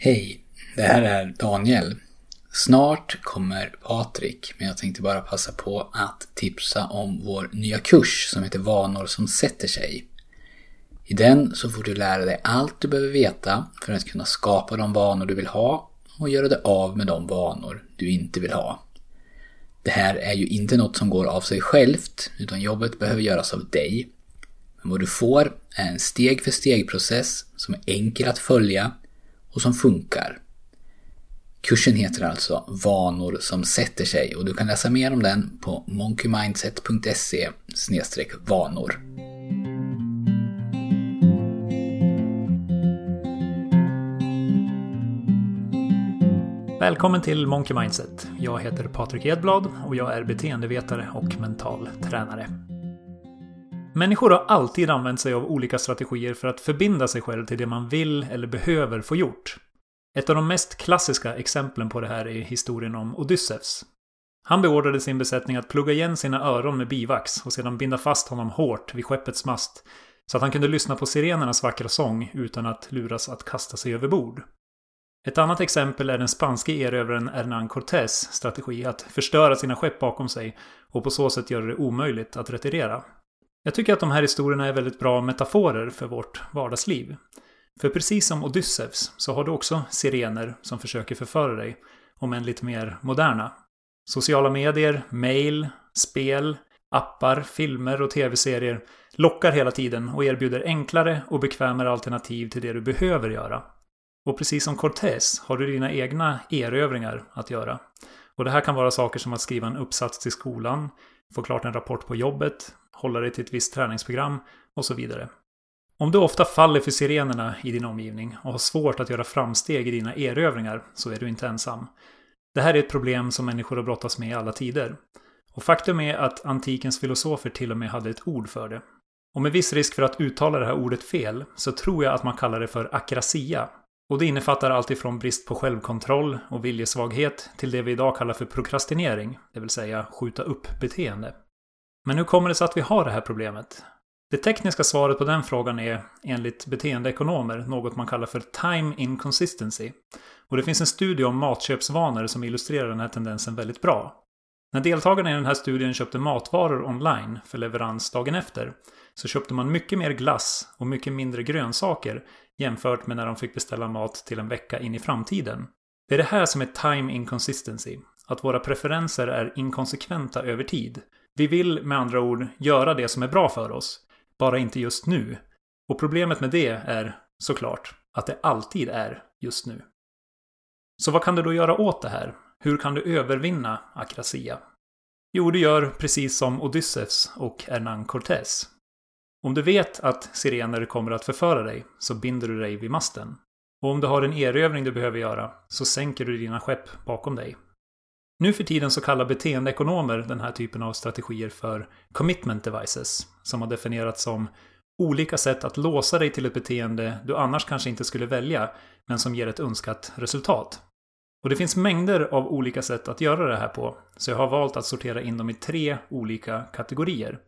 Hej, det här är Daniel. Snart kommer Patrik, men jag tänkte bara passa på att tipsa om vår nya kurs som heter Vanor som sätter sig. I den så får du lära dig allt du behöver veta för att kunna skapa de vanor du vill ha och göra dig av med de vanor du inte vill ha. Det här är ju inte något som går av sig självt, utan jobbet behöver göras av dig. Men vad du får är en steg för steg process som är enkel att följa och som funkar. Kursen heter alltså Vanor som sätter sig och du kan läsa mer om den på monkeymindset.se vanor. Välkommen till Monkey Mindset. Jag heter Patrik Edblad och jag är beteendevetare och mental tränare. Människor har alltid använt sig av olika strategier för att förbinda sig själv till det man vill eller behöver få gjort. Ett av de mest klassiska exemplen på det här är historien om Odysseus. Han beordrade sin besättning att plugga igen sina öron med bivax och sedan binda fast honom hårt vid skeppets mast så att han kunde lyssna på sirenernas vackra sång utan att luras att kasta sig över bord. Ett annat exempel är den spanske erövraren Hernán Cortés strategi att förstöra sina skepp bakom sig och på så sätt göra det omöjligt att retirera. Jag tycker att de här historierna är väldigt bra metaforer för vårt vardagsliv. För precis som Odysseus så har du också sirener som försöker förföra dig, om än lite mer moderna. Sociala medier, mail, spel, appar, filmer och tv-serier lockar hela tiden och erbjuder enklare och bekvämare alternativ till det du behöver göra. Och precis som Cortés har du dina egna erövringar att göra. Och det här kan vara saker som att skriva en uppsats till skolan, få klart en rapport på jobbet, hålla dig till ett visst träningsprogram och så vidare. Om du ofta faller för sirenerna i din omgivning och har svårt att göra framsteg i dina erövringar så är du inte ensam. Det här är ett problem som människor har brottats med i alla tider. Och faktum är att antikens filosofer till och med hade ett ord för det. Och med viss risk för att uttala det här ordet fel så tror jag att man kallar det för akrasia. Och det innefattar allt ifrån brist på självkontroll och viljesvaghet till det vi idag kallar för prokrastinering, det vill säga skjuta upp beteende. Men hur kommer det sig att vi har det här problemet? Det tekniska svaret på den frågan är, enligt beteendeekonomer, något man kallar för time inconsistency. Och det finns en studie om matköpsvanor som illustrerar den här tendensen väldigt bra. När deltagarna i den här studien köpte matvaror online för leverans dagen efter så köpte man mycket mer glass och mycket mindre grönsaker jämfört med när de fick beställa mat till en vecka in i framtiden. Det är det här som är time inconsistency. Att våra preferenser är inkonsekventa över tid. Vi vill med andra ord göra det som är bra för oss, bara inte just nu. Och problemet med det är såklart att det alltid är just nu. Så vad kan du då göra åt det här? Hur kan du övervinna akrasia? Jo, du gör precis som Odysseus och Hernán Cortés. Om du vet att sirener kommer att förföra dig så binder du dig vid masten. Och om du har en erövring du behöver göra så sänker du dina skepp bakom dig. Nu för tiden så kallar beteendeekonomer den här typen av strategier för commitment devices, som har definierats som olika sätt att låsa dig till ett beteende du annars kanske inte skulle välja, men som ger ett önskat resultat. Och det finns mängder av olika sätt att göra det här på, så jag har valt att sortera in dem i tre olika kategorier.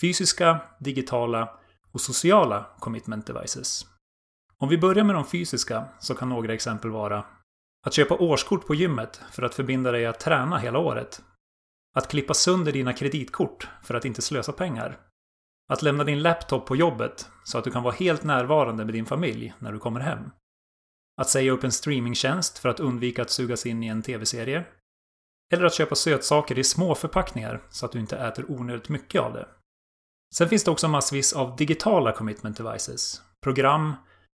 Fysiska, digitala och sociala commitment devices. Om vi börjar med de fysiska så kan några exempel vara att köpa årskort på gymmet för att förbinda dig att träna hela året. Att klippa sönder dina kreditkort för att inte slösa pengar. Att lämna din laptop på jobbet så att du kan vara helt närvarande med din familj när du kommer hem. Att säga upp en streamingtjänst för att undvika att sugas in i en tv-serie. Eller att köpa sötsaker i små förpackningar så att du inte äter onödigt mycket av det. Sen finns det också massvis av digitala commitment devices. Program,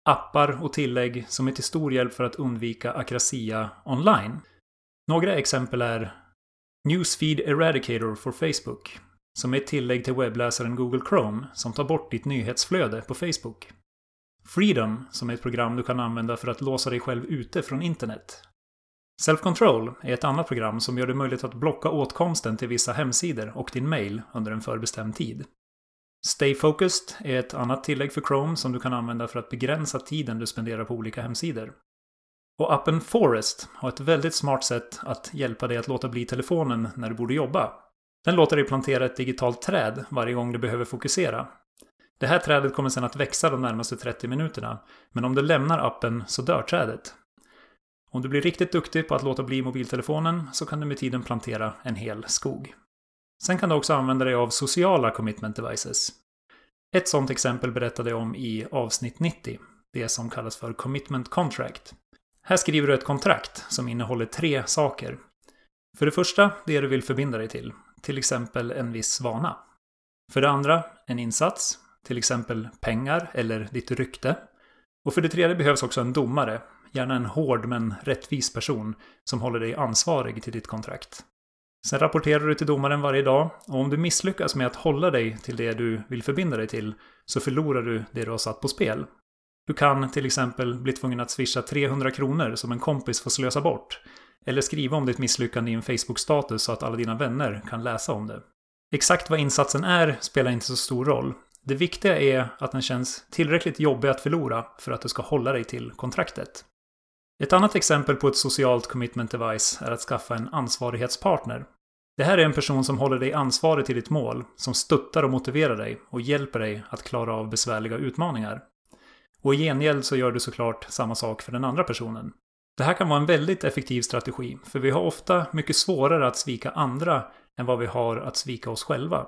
appar och tillägg som är till stor hjälp för att undvika akrasia online. Några exempel är Newsfeed Eradicator for Facebook, som är ett tillägg till webbläsaren Google Chrome som tar bort ditt nyhetsflöde på Facebook. Freedom, som är ett program du kan använda för att låsa dig själv ute från internet. Self-Control är ett annat program som gör det möjligt att blocka åtkomsten till vissa hemsidor och din mail under en förbestämd tid. Stay Focused är ett annat tillägg för Chrome som du kan använda för att begränsa tiden du spenderar på olika hemsidor. Och appen Forest har ett väldigt smart sätt att hjälpa dig att låta bli telefonen när du borde jobba. Den låter dig plantera ett digitalt träd varje gång du behöver fokusera. Det här trädet kommer sedan att växa de närmaste 30 minuterna, men om du lämnar appen så dör trädet. Om du blir riktigt duktig på att låta bli mobiltelefonen så kan du med tiden plantera en hel skog. Sen kan du också använda dig av sociala commitment devices. Ett sådant exempel berättade jag om i avsnitt 90, det som kallas för commitment contract. Här skriver du ett kontrakt som innehåller tre saker. För det första, det du vill förbinda dig till, till exempel en viss vana. För det andra, en insats, till exempel pengar eller ditt rykte. Och för det tredje behövs också en domare, gärna en hård men rättvis person, som håller dig ansvarig till ditt kontrakt. Sen rapporterar du till domaren varje dag och om du misslyckas med att hålla dig till det du vill förbinda dig till så förlorar du det du har satt på spel. Du kan till exempel bli tvungen att swisha 300 kronor som en kompis får slösa bort. Eller skriva om ditt misslyckande i en Facebook-status så att alla dina vänner kan läsa om det. Exakt vad insatsen är spelar inte så stor roll. Det viktiga är att den känns tillräckligt jobbig att förlora för att du ska hålla dig till kontraktet. Ett annat exempel på ett socialt commitment device är att skaffa en ansvarighetspartner. Det här är en person som håller dig ansvarig till ditt mål, som stöttar och motiverar dig och hjälper dig att klara av besvärliga utmaningar. Och i gengäld så gör du såklart samma sak för den andra personen. Det här kan vara en väldigt effektiv strategi, för vi har ofta mycket svårare att svika andra än vad vi har att svika oss själva.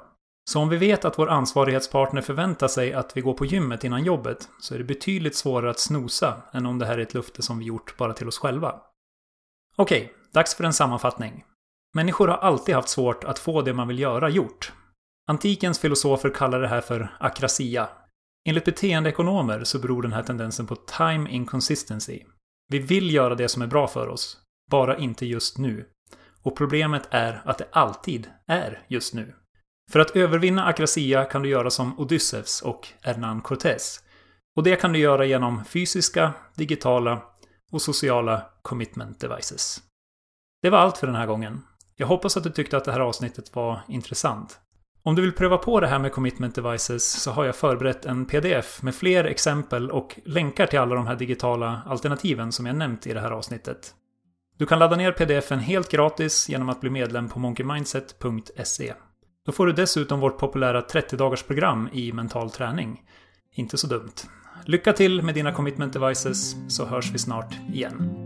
Så om vi vet att vår ansvarighetspartner förväntar sig att vi går på gymmet innan jobbet så är det betydligt svårare att snosa än om det här är ett löfte som vi gjort bara till oss själva. Okej, dags för en sammanfattning. Människor har alltid haft svårt att få det man vill göra gjort. Antikens filosofer kallar det här för akrasia. Enligt beteendeekonomer så beror den här tendensen på time inconsistency. Vi vill göra det som är bra för oss, bara inte just nu. Och problemet är att det alltid är just nu. För att övervinna akrasia kan du göra som Odysseus och Hernán Cortés. Och det kan du göra genom fysiska, digitala och sociala commitment devices. Det var allt för den här gången. Jag hoppas att du tyckte att det här avsnittet var intressant. Om du vill pröva på det här med commitment devices så har jag förberett en pdf med fler exempel och länkar till alla de här digitala alternativen som jag nämnt i det här avsnittet. Du kan ladda ner pdfen helt gratis genom att bli medlem på monkeymindset.se. Då får du dessutom vårt populära 30-dagarsprogram i mental träning. Inte så dumt. Lycka till med dina commitment devices så hörs vi snart igen.